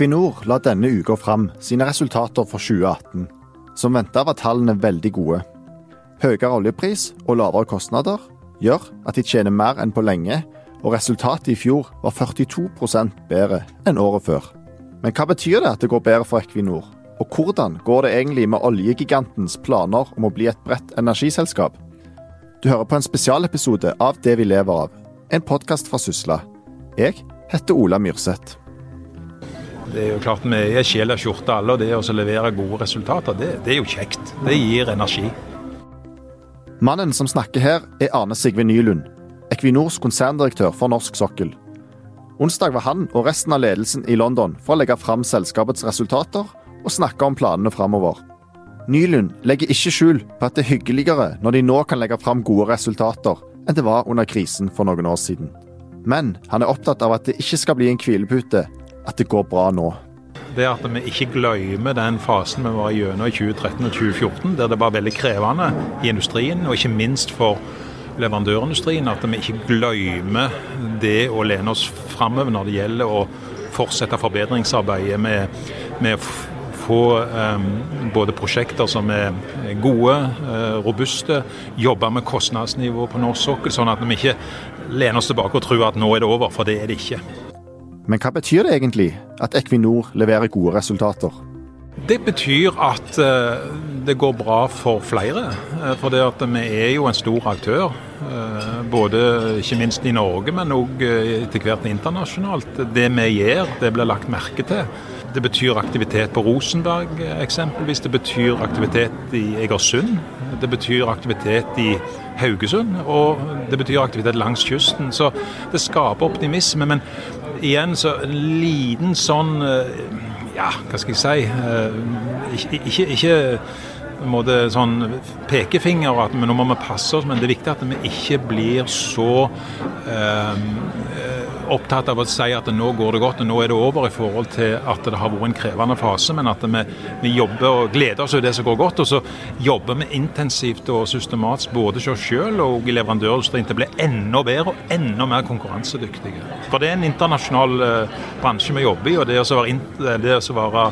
Equinor la denne uka fram sine resultater for 2018. Som venta var tallene veldig gode. Høyere oljepris og lavere kostnader gjør at de tjener mer enn på lenge, og resultatet i fjor var 42% bedre enn året før. Men hva betyr det at det går bedre for Equinor? Og hvordan går det egentlig med oljegigantens planer om å bli et bredt energiselskap? Du hører på en spesialepisode av Det vi lever av, en podkast fra Sysla. Jeg heter Ola Myrseth. Det er jo klart Vi er sjel og skjorte alle, og det å levere gode resultater, det, det, er jo kjekt. Det gir energi. Mannen som snakker her, er Arne Sigve Nylund, Equinors konserndirektør for norsk sokkel. Onsdag var han og resten av ledelsen i London for å legge fram selskapets resultater og snakke om planene framover. Nylund legger ikke skjul på at det er hyggeligere når de nå kan legge fram gode resultater, enn det var under krisen for noen år siden. Men han er opptatt av at det ikke skal bli en hvilepute at det går bra nå. Det at vi ikke glemmer den fasen vi var gjennom i 2013 og 2014, der det var veldig krevende i industrien, og ikke minst for leverandørindustrien. At vi ikke glemmer det å lene oss framover når det gjelder å fortsette forbedringsarbeidet med, med å få um, både prosjekter som er gode, uh, robuste, jobbe med kostnadsnivå på norsk sokkel, sånn at vi ikke lener oss tilbake og tror at nå er det over, for det er det ikke. Men hva betyr det egentlig at Equinor leverer gode resultater? Det betyr at uh, det går bra for flere. Uh, for det at vi er jo en stor aktør. Uh, både ikke minst i Norge, men òg etter hvert internasjonalt. Det vi gjør, det blir lagt merke til. Det betyr aktivitet på Rosenberg eksempelvis. Det betyr aktivitet i Egersund. Det betyr aktivitet i Haugesund. Og det betyr aktivitet langs kysten. Så det skaper optimisme. Men igjen så en liten sånn eh, Ja, hva skal jeg si eh, Ikke, ikke, ikke måte sånn pekefinger at nå må vi passe oss, men det er viktig at vi ikke blir så eh, opptatt av å si at nå går det godt og nå er det over, i forhold til at det har vært en krevende fase. Men at vi, vi jobber og gleder oss over det som går godt. Og så jobber vi intensivt og systematisk både hos oss selv og i leverandørindustrien til å bli enda bedre og enda mer konkurransedyktige. For det er en internasjonal uh, bransje vi jobber i, og det å være, det å være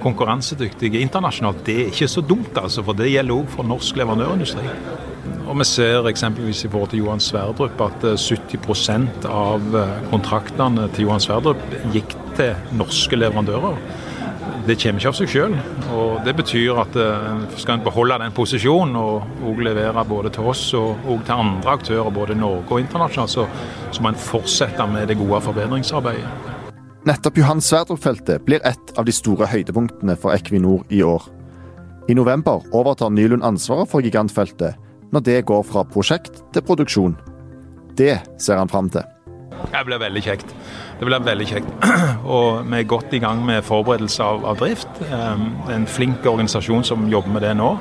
konkurransedyktige internasjonalt, det er ikke så dumt, altså. For det gjelder òg for norsk leverandørindustri. Og Vi ser eksempelvis i forhold til Johan Sverdrup at 70 eh, av eh, kontraktene til Johan Sverdrup gikk til norske leverandører. Det kommer ikke av seg selv. Og det betyr at eh, skal en beholde den posisjonen og, og levere både til oss og, til andre aktører både i Norge og internasjonalt, så, så må en fortsette med det gode forbedringsarbeidet. Nettopp Johan Sverdrup-feltet blir et av de store høydepunktene for Equinor i år. I november overtar Nylund ansvaret for gigantfeltet når det går fra prosjekt til produksjon. Det ser han fram til. Det blir veldig kjekt. Det blir veldig kjekt. Og vi er godt i gang med forberedelse av, av drift. er en flink organisasjon som jobber med det nå.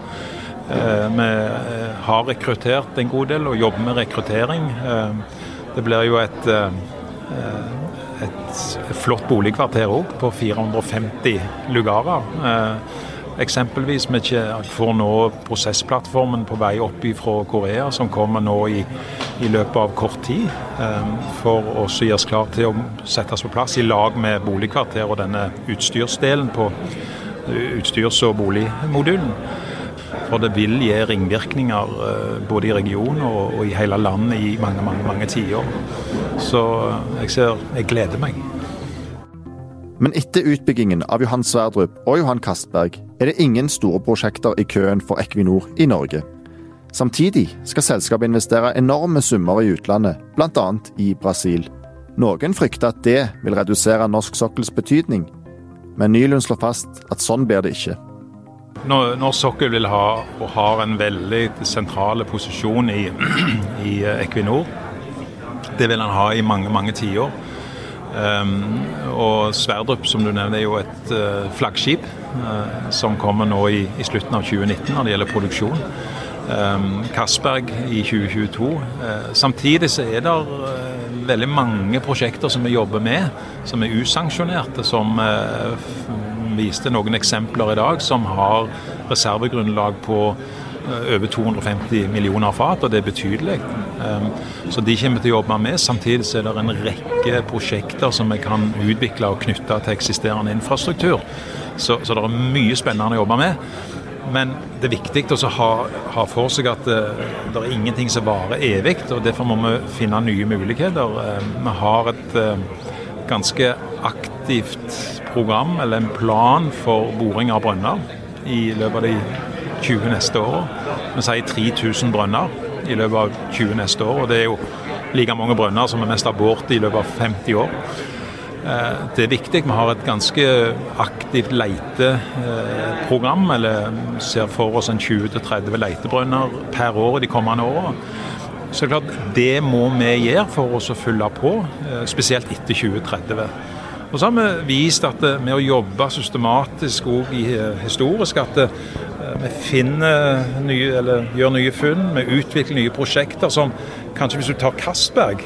Ehm, vi eh, har rekruttert en god del og jobber med rekruttering. Ehm, det blir jo et, eh, et flott boligkvarter òg, på 450 lugarer. Eksempelvis vi får nå prosessplattformen på vei opp fra Korea, som kommer nå i, i løpet av kort tid. Um, for å gjøre oss klar til å settes på plass i lag med boligkvarter og denne utstyrsdelen på utstyrs- og boligmodulen. For det vil gi ringvirkninger uh, både i regionen og, og, i hele landet i mange, mange, mange tiår. Så jeg ser Jeg gleder meg. Men etter utbyggingen av Johan Sverdrup og Johan Castberg er det ingen store prosjekter i køen for Equinor i Norge. Samtidig skal selskapet investere enorme summer i utlandet, bl.a. i Brasil. Noen frykter at det vil redusere norsk sokkels betydning, men Nylund slår fast at sånn blir det ikke. Norsk sokkel vil ha, og har en veldig sentral posisjon i, i Equinor. Det vil han ha i mange, mange tiår. Um, og Sverdrup, som du nevner, er jo et uh, flaggskip uh, som kommer nå i, i, slutten av 2019 når det gjelder produksjon. Um, Castberg i 2022. Uh, samtidig så er det veldig mange prosjekter som vi jobber med, som er usanksjonerte. Som viste noen eksempler i dag, som har reservegrunnlag på over 250 millioner fat, og det er betydelig. Så de kommer til å jobbe med. Samtidig er det en rekke prosjekter som vi kan utvikle og knytte til eksisterende infrastruktur. Så, så det er mye spennende å jobbe med. Men det er viktig å ha, ha, for seg at det, det, er ingenting som varer evig. og Derfor må vi finne nye muligheter. Vi har et ganske aktivt program, eller en plan for boring av brønner i løpet av de 20 neste årene. Vi sier 3000 brønner i løpet av 20 neste år. og Det er jo like mange brønner som er mest abort i løpet av 50 år. Eh, det er viktig. Vi har et ganske aktivt leiteprogram. Eller ser for oss en 20-30 leitebrønner per år de kommende årene. Så det klart, det må vi gjøre for oss å fylle på, eh, spesielt etter 2030. Og så har vi vist at eh, med å jobbe systematisk og historisk at vi finner nye, eller gjør nye funn, vi utvikler nye prosjekter som kanskje hvis du tar Castberg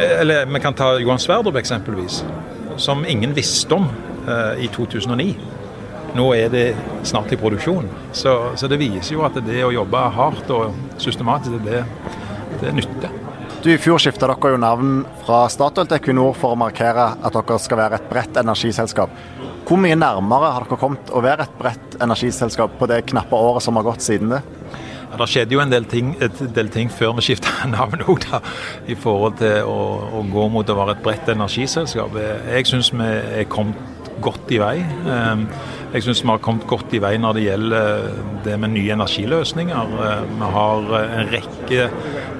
eller vi kan ta Johan Sverdrup eksempelvis, som ingen visste om eh, i 2009. Nå er det snart i produksjon. Så, så, det viser jo at det å jobbe hardt og systematisk, det, det nytter. Du, I fjor skifta dere jo navn fra Statoil til Equinor for å markere at dere skal være et bredt energiselskap. Hvor mye nærmere har dere kommet å være et bredt energiselskap på det knappe året som har gått siden det? Ja, det skjedde jo en del ting, del ting før vi skifta navn òg, i forhold til å, å, gå mot å være et bredt energiselskap. Jeg syns vi er kommet godt i vei. Ehm, jeg syns vi har kommet godt i vei når det gjelder det med nye energiløsninger. Ehm, vi har en rekke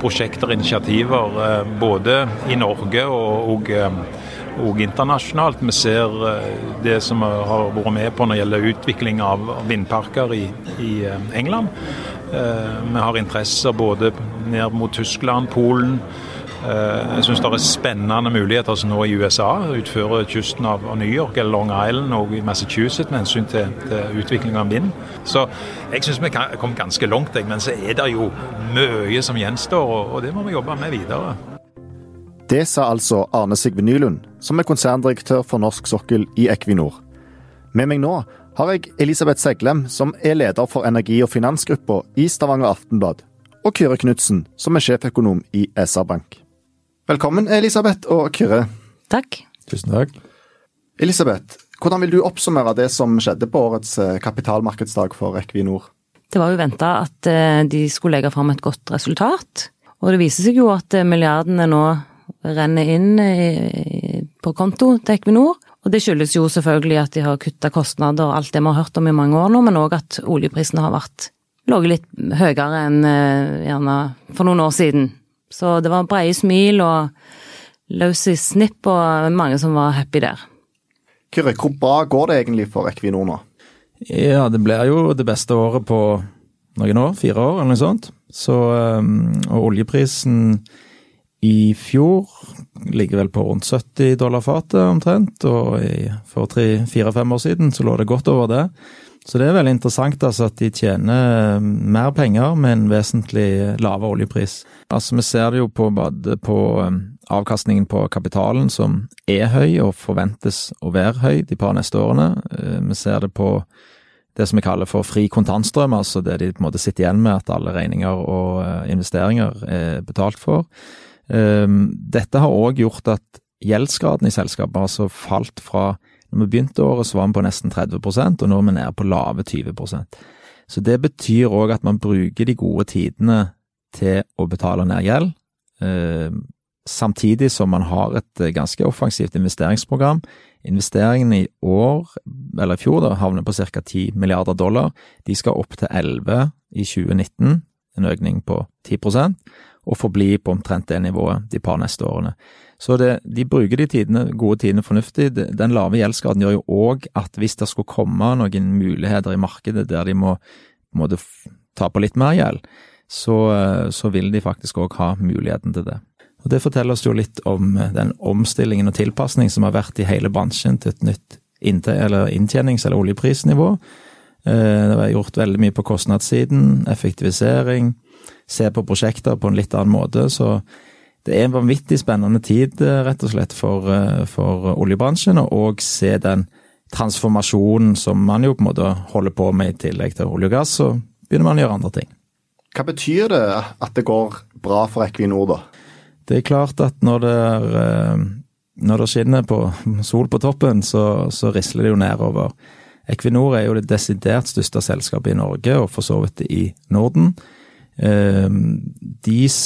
prosjekter og initiativer eh, både i Norge og, og og internasjonalt. Vi ser eh, det som vi har vært med på når det gjelder utvikling av vindparker i, i eh, England. Eh, vi har interesser både ned mot Tyskland, Polen. Eh, jeg syns det er spennende muligheter som nå i USA. Utfører kysten av New York eller Long Island og Massachusetts med hensyn til, til utvikling av vind. Så jeg syns vi kom ganske langt, men så er det jo mye som gjenstår, og det må vi jobbe med videre. Det sa altså Arne Sigve Nylund, som er konserndirektør for norsk sokkel i Equinor. Med meg nå har jeg Elisabeth Seglem, som er leder for energi- og finansgruppa i Stavanger Aftenblad, og Kyrre Knutsen, som er sjeføkonom i SR-Bank. Velkommen, Elisabeth og Kyrre. Takk. Tusen takk. Elisabeth, hvordan vil du oppsummere det som skjedde på årets eh, kapitalmarkedsdag for Equinor? Det var jo venta at eh, de skulle legge fram et godt resultat. Og det viser seg jo at eh, milliardene nå renner inn på konto til Equinor. Og det skyldes jo selvfølgelig at de har kutta kostnader og alt det vi har hørt om i mange år nå, men òg at oljeprisene har vært ligget litt høyere enn gjerne for noen år siden. Så det var breie smil og løse snipp og mange som var happy der. Kyrre, hvor bra går det egentlig for Equinor nå? Ja, det blir jo det beste året på noen år, fire år eller noe sånt. Så, eh, og oljeprisen i fjor ligger vel på rundt 70 dollar fatet omtrent, og for fire-fem år siden så lå det godt over det. Så det er veldig interessant altså, at de tjener mer penger med en vesentlig lavere oljepris. Altså Vi ser det jo på, på um, avkastningen på kapitalen, som er høy og forventes å være høy de par neste årene. Uh, vi ser det på det som vi kaller for fri kontantstrøm, altså det de på en måte sitter igjen med at alle regninger og investeringer er betalt for. Dette har òg gjort at gjeldsgraden i selskapet har altså falt fra når vi begynte året, så var vi på nesten 30 og nå er vi nede på lave 20% Så det betyr òg at man bruker de gode tidene til å betale ned gjeld, ehm, samtidig som man har et eh, ganske offensivt investeringsprogram. Investeringene i år, eller i fjor, da, havner på ca. 10 milliarder dollar. De skal opp til 11 i 2019, en økning på 10% og forbli på omtrent det nivået de par neste årene. Så det, de bruker de tidene, gode tidene fornuftig. Den lave gjeldsgraden gjør jo òg at hvis det skulle komme noen muligheter i markedet der de må, må ta på litt mer gjeld, så, så vil de faktisk òg ha muligheten til det. Og Det forteller oss jo litt om den omstillingen og tilpasning som har vært i hele bransjen til et nytt inntjenings- eller oljeprisnivå. Det det var gjort veldig mye på kostnadssiden, effektivisering, se på prosjekter på en litt annen måte. Så det er en vanvittig spennende tid, eh, rett og slett, for, eh, for oljebransjen, og se den transformasjonen som man jo på en måte holder på med i tillegg til olje og gass, så begynner man å gjøre andre ting. Hva betyr det at det går bra for Equinor, da? Det er klart at når det, er, eh, når det skinner på sol på toppen, så, så risler det jo nedover. Equinor er jo det desidert største selskapet i Norge, og for så vidt i Norden. Eh, Deres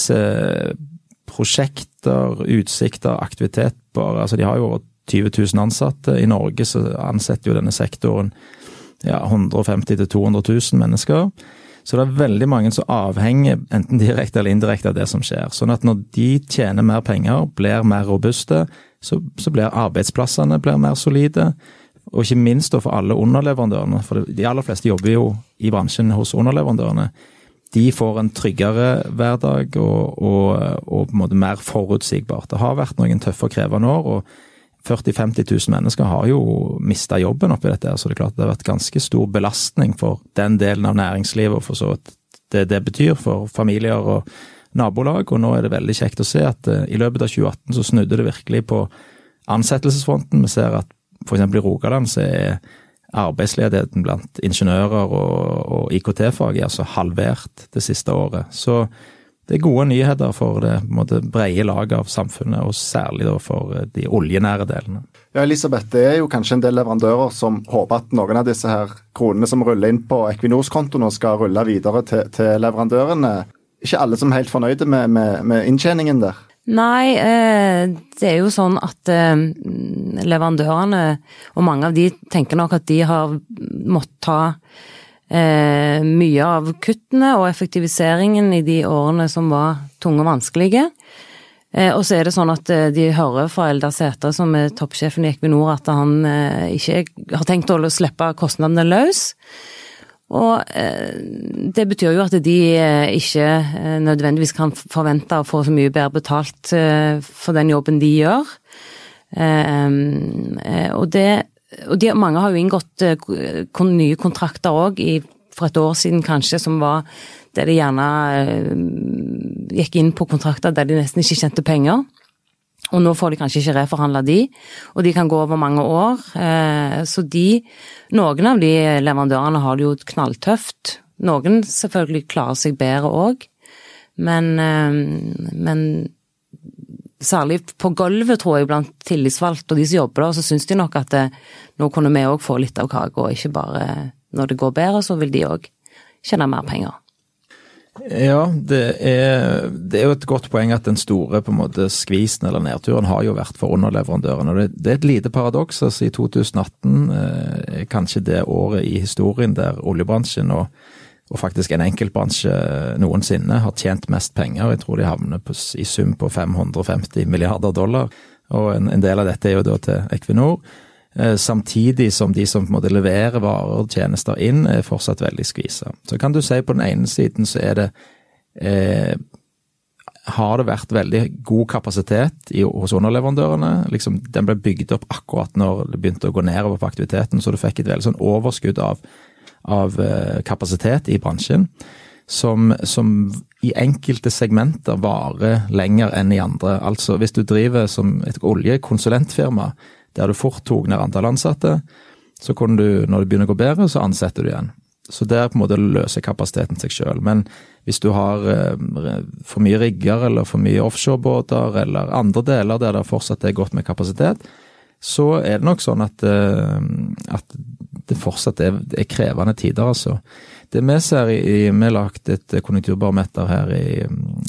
prosjekter, utsikter, aktivitet altså De har jo over 20 000 ansatte. I Norge så ansetter jo denne sektoren ja, 150 000-200 000 mennesker. Så det er veldig mange som avhenger, enten direkte eller indirekte, av det som skjer. Sånn at når de tjener mer penger, blir mer robuste, så, så blir arbeidsplassene blir mer solide. Og ikke minst for alle underleverandørene, for de aller fleste jobber jo i bransjen hos underleverandørene. De får en tryggere hverdag og, og, og på en måte mer forutsigbart. Det har vært noen tøffe og krevende år. og 40 000-50 000 mennesker har jo mista jobben oppi dette, så det er klart det har vært ganske stor belastning for den delen av næringslivet, og for så vidt det det betyr for familier og nabolag. Og nå er det veldig kjekt å se at uh, i løpet av 2018 så snudde det virkelig på ansettelsesfronten. Vi ser at f.eks. i Rogaland så er arbeidsledigheten blant ingeniører og, og IKT-fag er altså halvert det siste året. Så det er gode nyheter for det måte, brede laget av samfunnet, og særlig for eh, de oljenære delene. Ja, Elisabeth, Det er jo kanskje en del leverandører som håper at noen av disse her kronene som ruller inn på Equinors konto nå, skal rulle videre til, til leverandørene. Ikke alle som er helt fornøyde med, med, med inntjeningen der? Nei, eh, det er jo sånn at eh, leverandørene, og mange av de tenker nok at de har måttet ta eh, mye av kuttene og effektiviseringen i de årene som var tunge og vanskelige. Og så er det sånn at de hører fra Eldar Sætre, som er toppsjefen i Equinor, at han ikke har tenkt å slippe kostnadene løs. Og eh, det betyr jo at de eh, ikke nødvendigvis kan forvente å få så mye bedre betalt for den jobben de gjør. Og det og de, mange har jo inngått nye kontrakter òg, for et år siden kanskje, som var der de gjerne gikk inn på kontrakter der de nesten ikke tjente penger. Og nå får de kanskje ikke reforhandla de, og de kan gå over mange år. Uh, så de, noen av de leverandørene har det jo knalltøft. Noen selvfølgelig klarer seg bedre òg, men, men særlig på gulvet, tror jeg, blant tillitsvalgte og de som jobber der, så syns de nok at det, nå kunne vi òg få litt av kaka, og ikke bare når det går bedre, så vil de òg tjene mer penger. Ja, det er, det er, jo et godt poeng at den store på en måte skvisen eller nedturen har jo vært for underleverandørene. Det, det er et lite paradoks. altså I 2018 eh, kanskje det året i historien der oljebransjen og og faktisk en enkeltbransje noensinne har tjent mest penger. Jeg tror de havner på, i sum på 550 milliarder dollar, og en, en, del av dette er jo da til Equinor. Eh, samtidig som de som på en måte leverer varer og tjenester inn, er fortsatt veldig skvisa. Så kan du si på den ene siden så er det eh, har det vært veldig god kapasitet i, hos underleverandørene. Liksom, den ble bygd opp akkurat når det begynte å gå nedover på aktiviteten, så du fikk et veldig sånn overskudd av av eh, kapasitet i bransjen, som, som, i enkelte segmenter varer lenger enn i andre. Altså hvis du driver som et oljekonsulentfirma der du fort tok ned antall ansatte, så kunne du, når det begynner å gå bedre, så ansetter du igjen. Så der på en måte løser kapasiteten seg sjøl. Men hvis du har eh, for mye rigger eller for mye offshorebåter eller andre deler der det fortsatt er godt med kapasitet, så er det nok sånn at, eh, at det fortsatt er, er, krevende tider, altså. Det vi ser i, Vi lagt et konjunkturbarometer her i,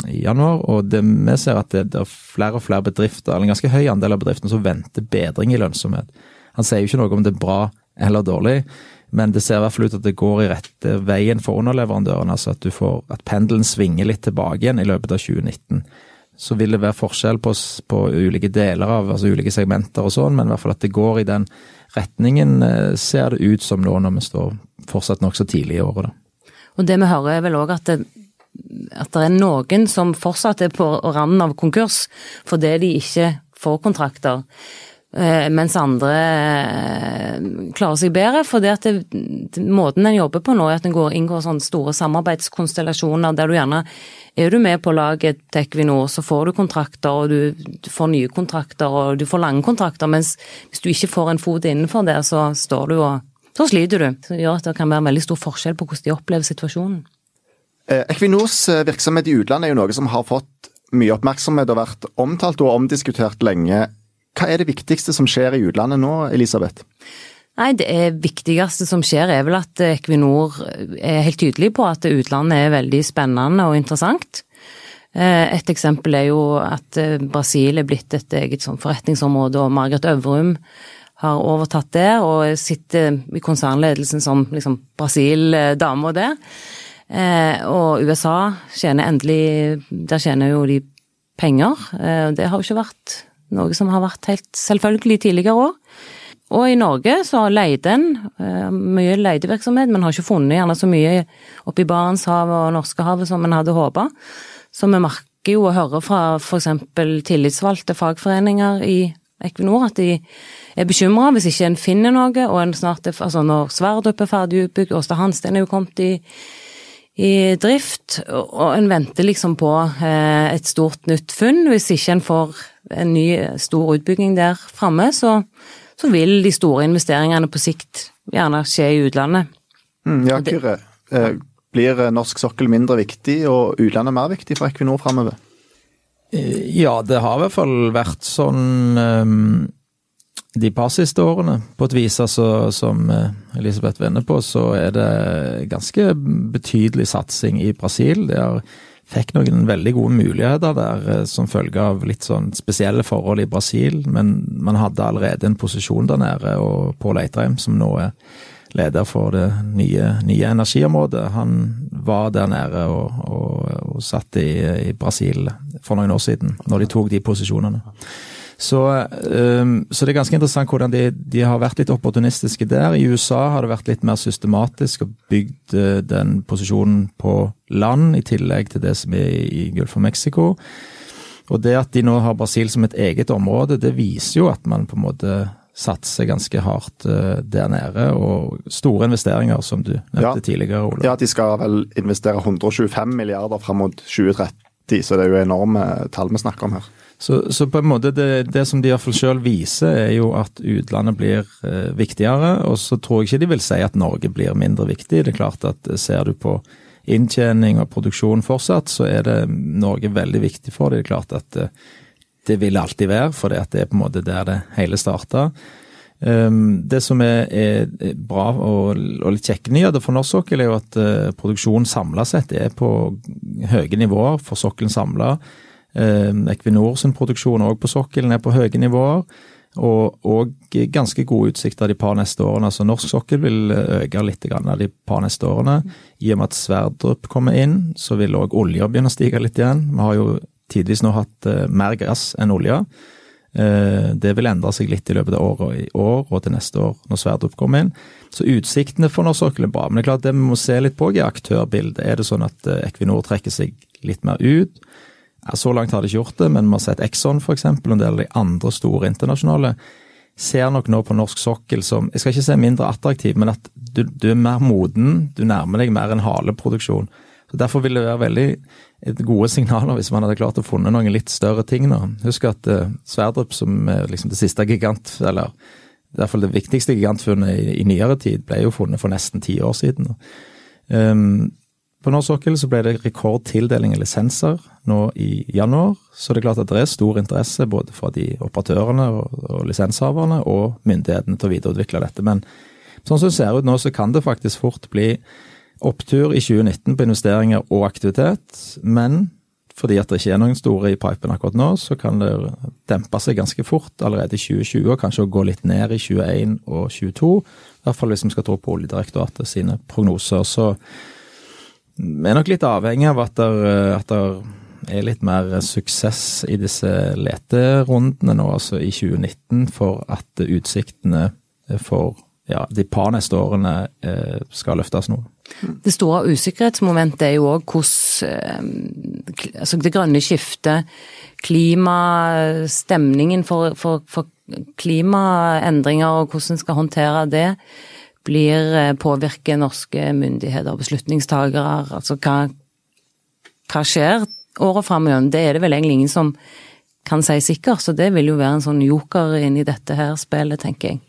i, januar, og det vi ser at det, det, er flere og flere bedrifter, eller en ganske høy andel av bedriftene, som venter bedring i lønnsomhet. Han sier jo ikke noe om det er bra eller dårlig, men det ser i hvert fall ut at det går i rette veien for underleverandørene. Altså at, får, at pendelen svinger litt tilbake igjen i løpet av 2019 så vil det være forskjell på, på, ulike deler av, altså ulike segmenter og sånn, men i hvert fall at det går i den retningen, eh, ser det ut som nå når vi står fortsatt nokså tidlig i året. Da. Og det vi hører er vel òg at, at det er noen som fortsatt er på randen av konkurs fordi de ikke får kontrakter. Eh, mens andre eh, klarer seg bedre. For det at det, måten en jobber på nå, er at en går, inngår sånne store samarbeidskonstellasjoner der du gjerne er du med på laget til Equinor, så får du kontrakter, og du, får nye kontrakter, og du får lange kontrakter. Mens hvis du ikke får en fot innenfor der, så står du og Så sliter du. Det gjør at det kan være en veldig stor forskjell på hvordan de opplever situasjonen. Eh, Equinors virksomhet i utlandet er jo noe som har fått mye oppmerksomhet og vært omtalt og omdiskutert lenge. Hva er det viktigste som skjer i utlandet nå, Elisabeth? Nei, Det viktigste som skjer er vel at Equinor er helt tydelig på at utlandet er veldig spennende og interessant. Eh, et eksempel er jo at Brasil er blitt et eget sånn forretningsområde, og Margaret Øvrum har overtatt der og sitter i konsernledelsen som liksom Brasil-dama der. det. og USA tjener endelig Der tjener jo de penger. Eh, det har jo ikke vært noe som har vært helt selvfølgelig tidligere år. Og i Norge så leide en eh, mye leitevirksomhet, men har ikke funnet gjerne så mye oppe i Barentshavet og Norskehavet som en hadde håpa. Så vi merker jo å høre fra f.eks. tillitsvalgte fagforeninger i Equinor at de er bekymra hvis ikke en finner noe, og en snart er, altså når Sverdrup er ferdig utbygd, Åsta Hansten er jo kommet i i drift, og en venter liksom på eh, et stort nytt funn. Hvis ikke en får en ny stor utbygging der framme, så, så, vil de store investeringene på sikt gjerne skje i utlandet. Mm, ja, Kyrre. Eh, blir norsk sokkel mindre viktig og utlandet mer viktig for Equinor framover? Eh, ja, det har i hvert fall vært sånn de par siste årene. På et vis, altså, som eh, Elisabeth vender på, så er det ganske betydelig satsing i Brasil. De har, fikk noen veldig gode muligheter der eh, som følge av litt sånn spesielle forhold i Brasil, men man hadde allerede en posisjon der nede, og Pål Eitrheim, som nå er leder for det nye, nye energiområdet, han var der nede og, og, og satt i, i Brasil for noen år siden, når de tok de posisjonene. Så, um, så, det er ganske interessant hvordan de, de, har vært litt opportunistiske der. I USA har det vært litt mer systematisk og bygd uh, den posisjonen på land, i tillegg til det som er i, Gulf og Mexico. Og det at de nå har Brasil som et eget område, det viser jo at man på en måte satser ganske hardt uh, der nede. Og store investeringer, som du nevnte ja. tidligere, Ole. Ja, de skal vel investere 125 milliarder fram mot 2030, så det er jo enorme tall vi snakker om her. Så, så, på en måte det, det som de iallfall sjøl viser, er jo at utlandet blir eh, viktigere. Og så tror jeg ikke de vil si at Norge blir mindre viktig. Det er klart at eh, ser du på inntjening og produksjon fortsatt, så er det Norge veldig viktig for dem. Det er klart at eh, det vil alltid være, for det er på en måte der det hele starta. Um, det som er, er bra og, og, litt kjekke nyheter for norsk sokkel, er jo at uh, produksjonen samla sett er på høye nivåer for sokkelen samla. Eh, Equinor sin produksjon òg på sokkelen er på høye nivåer. Og, og, ganske gode utsikter de par neste årene. Altså norsk sokkel vil øke litt de par neste årene. I og med at Sverdrup kommer inn, så vil òg olja begynne å stige litt igjen. Vi har jo tidvis nå hatt uh, mer gass enn olje. Det vil endre seg litt i løpet av året i år og til neste år når Sverdrup kommer inn. Så utsiktene for norsk sokkel er bra. Men det er klart det vi må se litt på i aktørbildet. Er det sånn at Equinor trekker seg litt mer ut? Ja, så langt har de ikke gjort det, men vi har sett Exxon f.eks. og en del av de andre store internasjonale ser nok nå på norsk sokkel som jeg skal ikke si mindre attraktiv, men at du, du er mer moden, du nærmer deg mer en haleproduksjon. Så Derfor vil det være veldig gode signaler hvis man hadde klart å funne noen litt større ting nå. Husk at uh, Sverdrup, som er liksom det siste gigant, eller i hvert fall det viktigste gigantfunnet i, i nyere tid, ble jo funnet for nesten ti år siden. Um, på norsk sokkel så ble det rekordtildeling av lisenser nå i januar. Så det er klart at det er stor interesse både fra de operatørene og, og lisenshaverne og myndighetene til å videreutvikle dette. Men sånn som det ser ut nå, så kan det faktisk fort bli opptur i 2019 på investeringer og aktivitet. Men fordi at det ikke er noen store i pipen akkurat nå, så kan det dempe seg ganske fort allerede i 2020, og kanskje gå litt ned i 2021 og 2022. I hvert fall hvis vi skal tro på Oljedirektoratet sine prognoser. så vi er nok litt avhengig av at det, det er litt mer suksess i disse leterundene nå, altså i 2019, for at utsiktene for ja, de par neste årene eh, skal løftes nå. Det store usikkerhetsmomentet er jo òg hvordan eh, altså det grønne skiftet, klimastemningen for, for, for klimaendringer og hvordan en skal håndtere det blir eh, påvirke norske myndigheter og beslutningstagere? Altså hva, hva skjer året framover? Det er det vel egentlig ingen som kan si sikkert, så det vil jo være en sånn joker inn i dette her spillet, tenker jeg.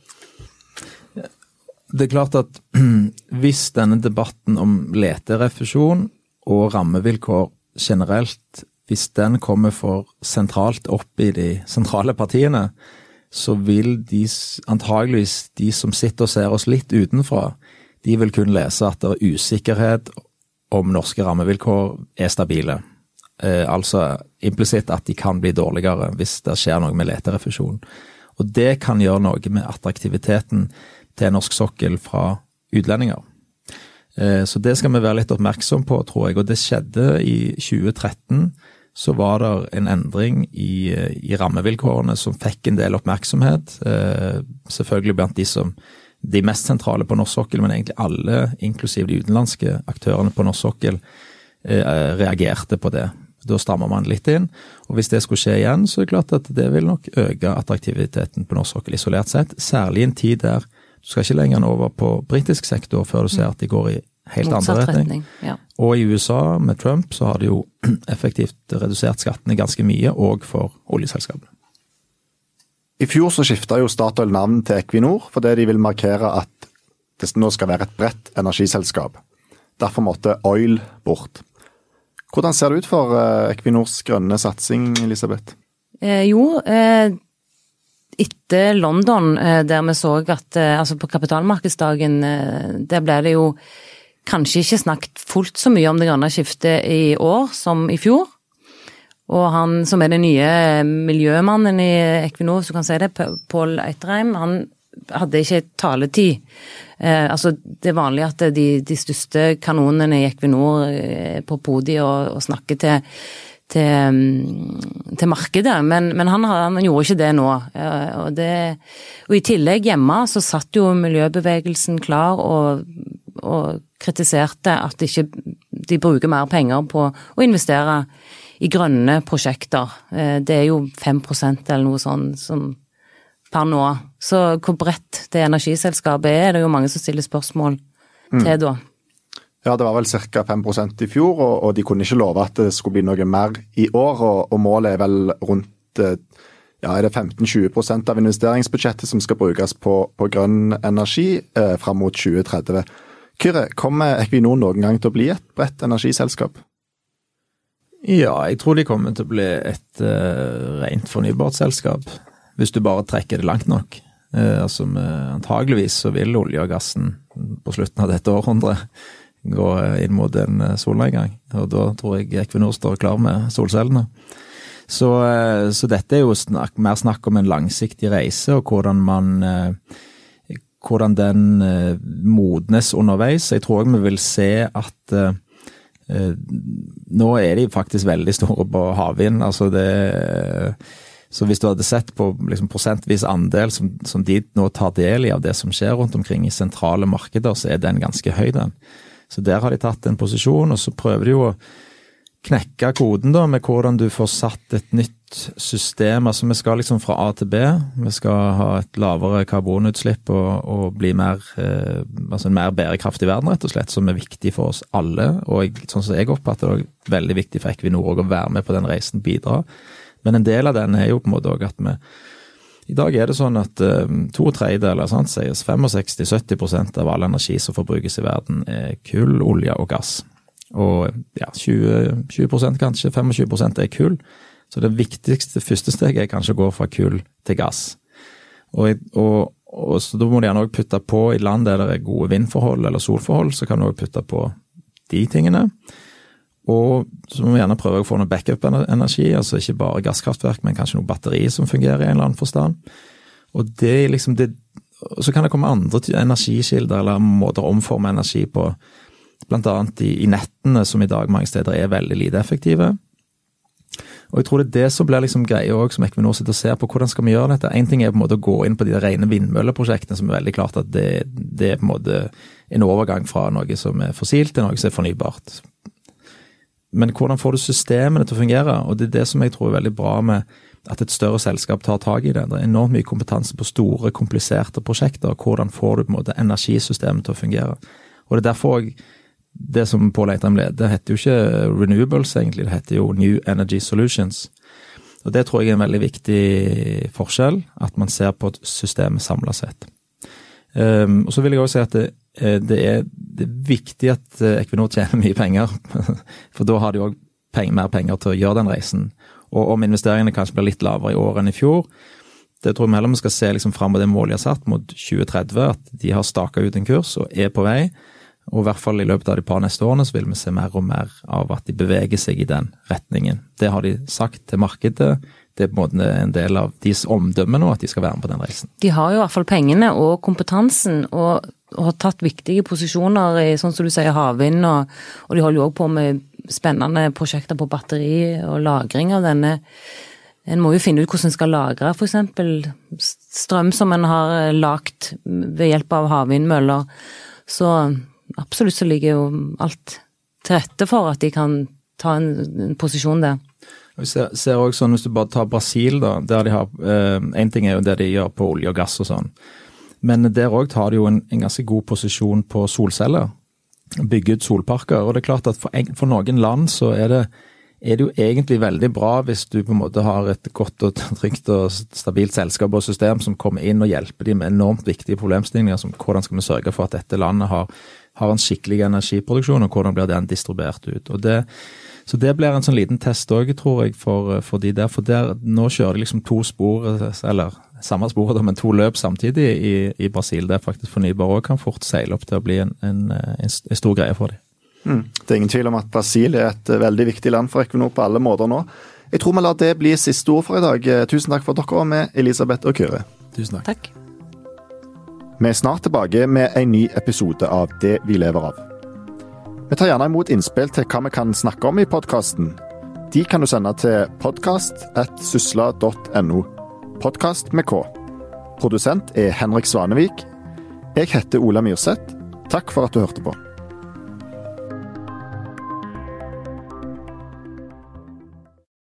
Det er klart at hvis denne debatten om leterefusjon og rammevilkår generelt, hvis den kommer for sentralt opp i de sentrale partiene, så vil de antageligvis, de som sitter og ser oss litt utenfra, de vil kun lese at det er usikkerhet om norske rammevilkår er stabile. Eh, altså implisitt at de kan bli dårligere hvis det skjer noe med leterefusjon. Og det kan gjøre noe med attraktiviteten til norsk sokkel fra utlendinger. Eh, så det skal vi være litt oppmerksom på, tror jeg. Og det skjedde i 2013. Så var det en endring i, i rammevilkårene som fikk en del oppmerksomhet. Eh, selvfølgelig blant de som de mest sentrale på norsk sokkel, men egentlig alle, inklusiv de utenlandske aktørene på norsk sokkel, eh, reagerte på det. Da strammer man litt inn. Og hvis det skulle skje igjen, så er det klart at det vil nok øke attraktiviteten på norsk sokkel isolert sett. Særlig i en tid der du skal ikke lenger over på britisk sektor før du ser at de går i helt Motsatt andre retning. retning ja. Og i USA, med Trump, så har de jo effektivt redusert skattene ganske mye, òg for oljeselskapene. I fjor så skifta jo Statoil navn til Equinor fordi de vil markere at det nå skal være et bredt energiselskap. Derfor måtte oil bort. Hvordan ser det ut for eh, Equinors grønne satsing, Elisabeth? Eh, jo, eh, etter London, eh, der vi så at eh, altså på kapitalmarkedsdagen, eh, der ble det jo kanskje ikke snakket fullt så mye om det grønne skiftet i år som i fjor. Og han som er den nye miljømannen i Equinor, så kan si det, Pål Eitrheim, han hadde ikke taletid. Eh, altså, det er vanlig at de, de største kanonene i Equinor er på podiet og, og snakker til, til, mm, til markedet, men, men han, han, gjorde ikke det nå. Eh, og, det, og, i tillegg hjemme så satt jo miljøbevegelsen klar og, og kritiserte at ikke de bruker mer penger på å investere i grønne prosjekter. Eh, det er jo 5% eller noe sånt som per nå. Så hvor bredt det energiselskapet er, er det jo mange som stiller spørsmål mm. til da. Ja, det var vel ca. 5% i fjor, og, og, de kunne ikke love at det skulle bli noe mer i år. Og, og målet er vel rundt eh, ja, er det 15-20% av investeringsbudsjettet som skal brukes på, på grønn energi eh, fram mot 2030. Kyrre, kommer Equinor noen gang til å bli et bredt energiselskap? Ja, jeg tror de kommer til å bli et uh, rent fornybart selskap. Hvis du bare trekker det langt nok. Uh, altså, Antageligvis så vil olje og gassen på slutten av dette århundret gå inn mot en uh, solnedgang. Og da tror jeg Equinor står klar med solcellene. Så, uh, så dette er jo snakk, mer snakk om en langsiktig reise, og hvordan man hvordan den modnes underveis. Jeg tror vi vil se at Eh, nå er de faktisk veldig store på havvind. altså det så hvis du hadde sett på liksom prosentvis andel som, som, de nå tar del i av det som skjer rundt omkring i sentrale markeder, så er den ganske høy, den. Så der har de tatt en posisjon, og så prøver de jo å knekke koden da, med hvordan du får satt et nytt system. Altså vi skal liksom fra A til B. Vi skal ha et lavere karbonutslipp og, og bli mer, eh, altså en mer bærekraftig verden, rett og slett, som er viktig for oss alle. Og sånn som jeg oppfatter det, er veldig viktig for Equinor å være med på den reisen, bidra. Men en del av den er jo på en måte òg at vi i dag er det sånn at uh, to tredjedeler, sant, sies 65-70% av all energi som forbrukes i verden, er kull, olje og gass. Og ja, 20, 20 kanskje, 25% er kull. Så det viktigste første steget er kanskje å gå fra kull til gass. Og, og, og så Da må du gjerne òg putte på i land der det er gode vindforhold eller solforhold, så kan du òg putte på de tingene. Og så må vi gjerne prøve å få noe backup-energi, altså ikke bare gasskraftverk, men kanskje noe batteri som fungerer i en eller annen forstand. Og det liksom det, Så kan det komme andre energikilder eller måter å omforme energi på, annet i, i nettene, som i dag mange steder er veldig lite effektive. Og jeg tror det er det som blir liksom greia òg, som Equinor sitter og ser på. Hvordan skal vi gjøre dette? Én ting er på en måte å gå inn på de rene vindmølleprosjektene, som er veldig klart at det, det, er på en måte en overgang fra noe som er fossilt til noe som er fornybart. Men hvordan får du systemene til å fungere? Og det er det som jeg tror er veldig bra med at et større selskap tar tak i det. Det er enormt mye kompetanse på store, kompliserte prosjekter. Hvordan får du på en måte energisystemet til å fungere? Og det er derfor jeg det som Pål ble, leder, heter jo ikke Renewables, egentlig. Det heter jo New Energy Solutions. Og Det tror jeg er en veldig viktig forskjell, at man ser på systemet samla sett. Um, og så vil jeg også si at det, eh, det er, det er viktig at eh, Equinor tjener mye penger. For da har de òg mer penger til å gjøre den reisen. Og om investeringene kanskje blir litt lavere i år enn i fjor, det tror jeg heller vi skal se liksom fram mot det målet de har satt, mot 2030. At de har staka ut en kurs og er på vei. Og i hvert fall i løpet av de par neste årene så vil vi se mer og mer av at de beveger seg i den retningen. Det har de sagt til markedet. Det er på en måte en del av deres omdømme nå, at de skal være med på den reisen. De har jo i hvert fall pengene og kompetansen, og, og har tatt viktige posisjoner i sånn som du sier havvind, og, og, de holder jo òg på med spennende prosjekter på batteri og lagring av denne. En må jo finne ut hvordan en skal lagre f.eks. strøm som en har lagt ved hjelp av havvindmøller. Så absolutt så ligger jo alt til rette for at de kan ta en, en posisjon der. Vi ser, ser også sånn, Hvis du bare tar Brasil, da, der de har eh, ting er jo det de gjør på olje og gass og sånn, men der òg tar de jo en, en, ganske god posisjon på solceller. Bygge ut solparker. og det er klart at For, en, for noen land så er det, er det jo egentlig veldig bra hvis du på en måte har et godt og trygt og stabilt selskap og system som kommer inn og hjelper dem med enormt viktige problemstillinger som hvordan skal vi sørge for at dette landet har har en skikkelig energiproduksjon, og hvordan blir den distribuert ut. Og det, så det blir en sånn liten test òg, tror jeg, for, for, de der. For der, nå kjører de liksom to spor, eller samme spor, men to løp samtidig i, i Brasil. Der faktisk fornybar òg kan fort seile opp til å bli en, en, en, en stor greie for dem. Mm. Det er ingen tvil om at Brasil er et veldig viktig land for Equinor på alle måter nå. Jeg tror vi lar det bli siste ord for i dag. Tusen takk for at dere var med, Elisabeth og Kyrre. Tusen takk. takk. Vi er snart tilbake med en ny episode av Det vi lever av. Vi tar gjerne imot innspill til hva vi kan snakke om i podkasten. De kan du sende til podkast.sysla.no. Podkast med K. Produsent er Henrik Svanevik. Jeg heter Ola Myrseth. Takk for at du hørte på.